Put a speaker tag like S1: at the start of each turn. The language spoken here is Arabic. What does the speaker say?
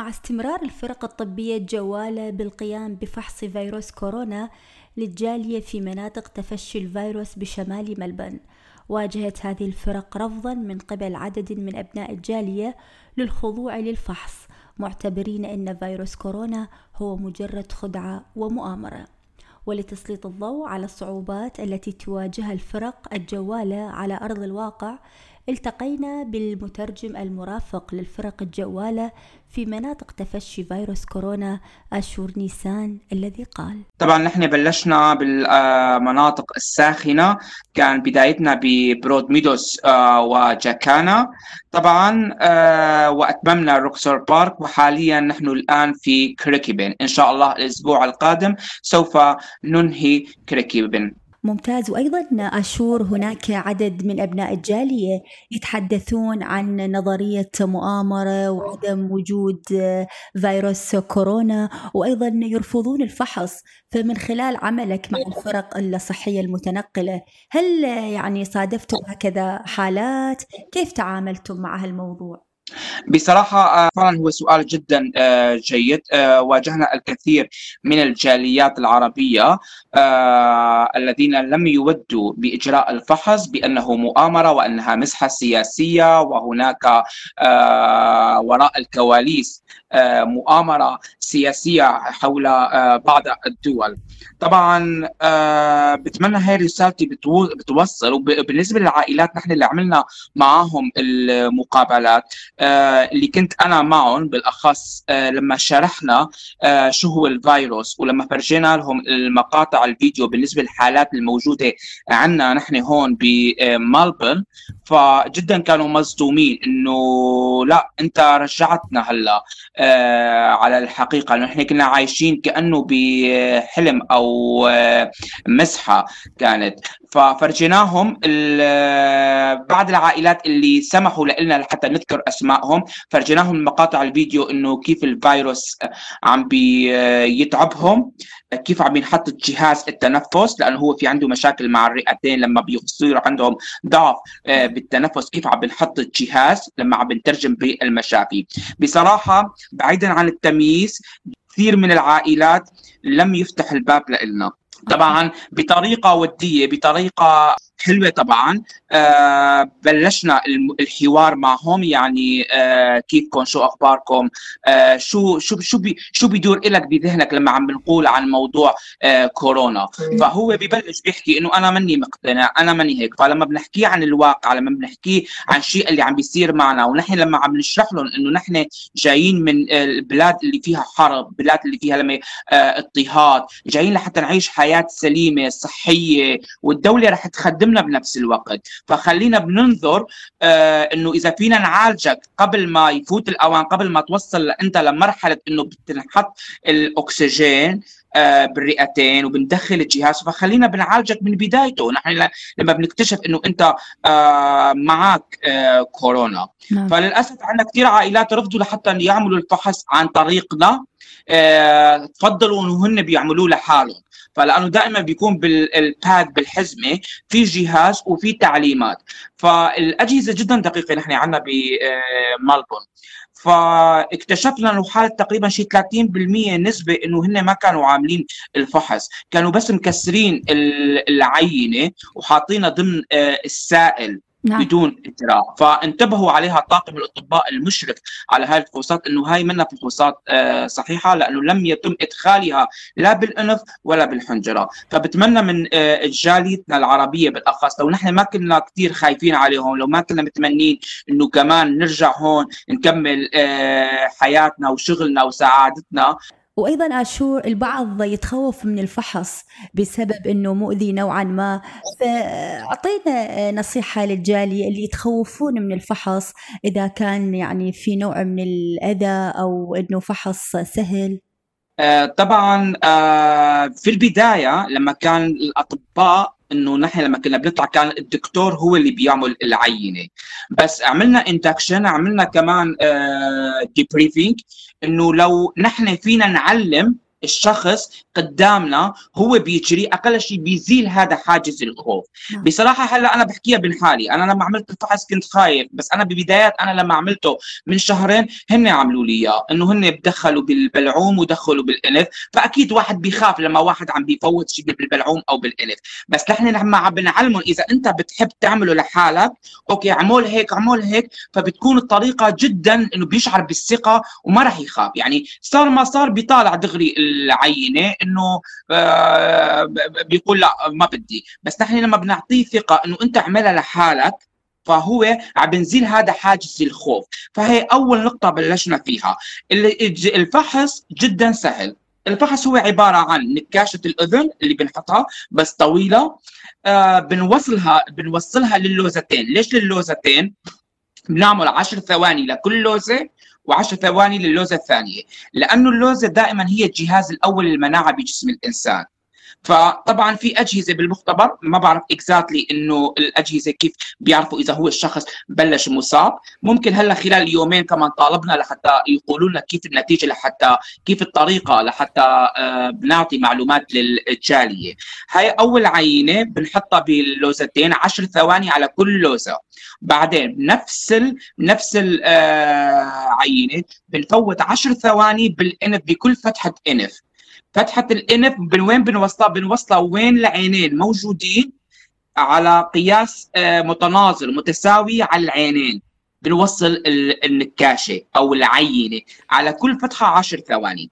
S1: مع استمرار الفرق الطبية الجوالة بالقيام بفحص فيروس كورونا للجالية في مناطق تفشي الفيروس بشمال ملبن. واجهت هذه الفرق رفضا من قبل عدد من أبناء الجالية للخضوع للفحص معتبرين أن فيروس كورونا هو مجرد خدعة ومؤامرة. ولتسليط الضوء على الصعوبات التي تواجهها الفرق الجوالة على أرض الواقع التقينا بالمترجم المرافق للفرق الجوالة في مناطق تفشي فيروس كورونا أشور نيسان الذي قال
S2: طبعا نحن بلشنا بالمناطق الساخنة كان بدايتنا ببرود ميدوس آه، وجاكانا. طبعا آه، وأتممنا روكسور بارك وحاليا نحن الآن في كريكيبن إن شاء الله الأسبوع القادم سوف ننهي كريكيبن
S1: ممتاز. وأيضا أشور هناك عدد من أبناء الجالية يتحدثون عن نظرية مؤامرة وعدم وجود فيروس كورونا وأيضا يرفضون الفحص. فمن خلال عملك مع الفرق الصحية المتنقلة هل يعني صادفتم هكذا حالات؟ كيف تعاملتم مع هالموضوع؟
S2: بصراحة آه، فعلا هو سؤال جدا آه، جيد. آه، واجهنا الكثير من الجاليات العربية الذين لم يودوا بإجراء الفحص بأنه مؤامرة وأنها مسحة سياسية وهناك وراء الكواليس مؤامرة سياسية حول بعض الدول. طبعا بتمنى هاي رسالتي بتوصل وبالنسبة للعائلات نحن اللي عملنا معاهم المقابلات. اللي كنت أنا معهم بالأخص آه، لما شرحنا آه، شو هو الفيروس ولما فرجينا لهم المقاطع الفيديو بالنسبة للحالات الموجودة عندنا نحن هون بملبن فجدا كانوا مصدومين إنه لا أنت رجعتنا هلأ على الحقيقة. لأنه إحنا كنا عايشين كأنه بحلم أو مسحة كانت. ففرجيناهم بعض العائلات اللي سمحوا لنا لحتى نذكر أسمائهم. فرجيناهم مقاطع الفيديو إنه كيف الفيروس عم بيتعبهم كيف عم ينحط جهاز التنفس لأنه هو في عنده مشاكل مع الرئتين لما بيصير عندهم ضعف آه، بالتنفس كيف عم بنحط الجهاز لما عم بنترجم بالمشافي. بصراحة بعيدا عن التمييز كثير من العائلات لم يفتح الباب لنا طبعا بطريقة ودية بطريقة حلوة طبعا. آه بلشنا الحوار معهم يعني آه كيفكم شو أخباركم؟ آه شو شو شو بي شو بيدور لك بذهنك لما عم بنقول عن موضوع آه كورونا؟ فهو ببلش بيحكي إنه أنا ماني مقتنع أنا ماني هيك. فلما بنحكي عن الواقع لما بنحكي عن شيء اللي عم بيصير معنا ونحن لما عم نشرح لهم إنه نحن جايين من البلاد اللي فيها حرب بلاد اللي فيها لما آه اضطهاد جايين لحتى نعيش حياة سليمة صحية والدولة رح تخدم بتخدمنا بنفس الوقت. فخلينا بننظر آه إنه إذا فينا نعالجك قبل ما يفوت الأوان قبل ما توصل أنت لمرحلة إنه بتنحط الأكسجين آه بالرئتين وبندخل الجهاز. فخلينا بنعالجك من بدايته. نحن لما بنكتشف إنه أنت آه معك آه كورونا. نعم. فللأسف عندنا كثير عائلات رفضوا لحتى يعملوا الفحص عن طريقنا. تفضلوا انه هن بيعملوه لحالهم. فلأنه دائما بيكون بالباد بالحزمة في جهاز وفي تعليمات. فالأجهزة جدا دقيقة نحن عندنا بمالبون فاكتشفنا إنه حالة تقريبا شيء 30% نسبة إنه هن ما كانوا عاملين الفحص. كانوا بس مكسرين العينة وحاطينها ضمن آه، السائل. نعم. بدون اجراء فانتبهوا عليها طاقم الأطباء المشرف على هذه الفحوصات إنه هاي منها فحوصات آه، صحيحة لأنه لم يتم إدخالها لا بالأنف ولا بالحنجرة فبتمنى من آه، جاليتنا العربية بالأخص لو نحن ما كنا كثير خايفين عليهم لو ما كنا متمنين إنه كمان نرجع هون نكمل آه، حياتنا وشغلنا وسعادتنا
S1: وأيضا آشور البعض يتخوف من الفحص بسبب أنه مؤذي نوعا ما. فأعطينا نصيحة للجالية اللي يتخوفون من الفحص إذا كان يعني في نوع من الأذى أو أنه فحص سهل.
S2: آه، طبعا آه، في البداية لما كان الأطباء إنه نحن لما كنا بنطلع كان الدكتور هو اللي بيعمل العينة. بس عملنا induction عملنا كمان debriefing آه، إنه لو نحن فينا نعلم الشخص قدامنا هو بيجري أقل شيء بيزيل هذا حاجز الخوف. نعم. بصراحة هلأ أنا بحكيها بين حالي أنا لما عملت الفحص كنت خايف بس أنا ببدايات أنا لما عملته من شهرين هن عملوا لي إياه إنه هن بدخلوا بالبلعوم ودخلوا بالانف فأكيد واحد بيخاف لما واحد عم بيفوت شيء بالبلعوم أو بالانف بس نحن لما عم بنعلمهم إذا أنت بتحب تعمله لحالك okay عمول هيك عمول هيك فبتكون الطريقة جدا إنه بيشعر بالثقة وما راح يخاف. يعني صار ما صار بيطالع دغري العينة إنه آه بيقول لا ما بدي. بس نحن لما بنعطيه ثقة إنه أنت اعملها لحالك فهو عم بنزيل هذا حاجز الخوف فهي أول نقطة بلشنا فيها. الفحص جدا سهل. الفحص هو عبارة عن نكاشة الأذن اللي بنحطها بس طويلة. آه بنوصلها بنوصلها للوزتين. ليش للوزتين؟ بنعمل 10 ثواني لكل لوزة و10 ثواني للوزة الثانية. لأنه اللوزة دائما هي الجهاز الأول للمناعة بجسم الإنسان. فطبعا في أجهزة بالمختبر ما بعرف اكزاكتلي إنه الأجهزة كيف بيعرفوا إذا هو الشخص بلش مصاب. ممكن هلأ خلال يومين كمان طالبنا لحتى يقولوا لنا كيف النتيجة لحتى كيف الطريقة لحتى آه، بنعطي معلومات للجالية. هاي أول عينة بنحطها باللوزتين 10 ثواني على كل لوزة. بعدين بنفس ال... نفس العينه آه، بنفوت 10 ثواني بالإنف بكل فتحة إنف. فتحة الإنف من وين بنوصلها؟ بنوصلها وين العينين؟ موجودين على قياس آه، متناظر متساوي على العينين. بنوصل النكاشة أو العينة على كل فتحة 10 ثواني.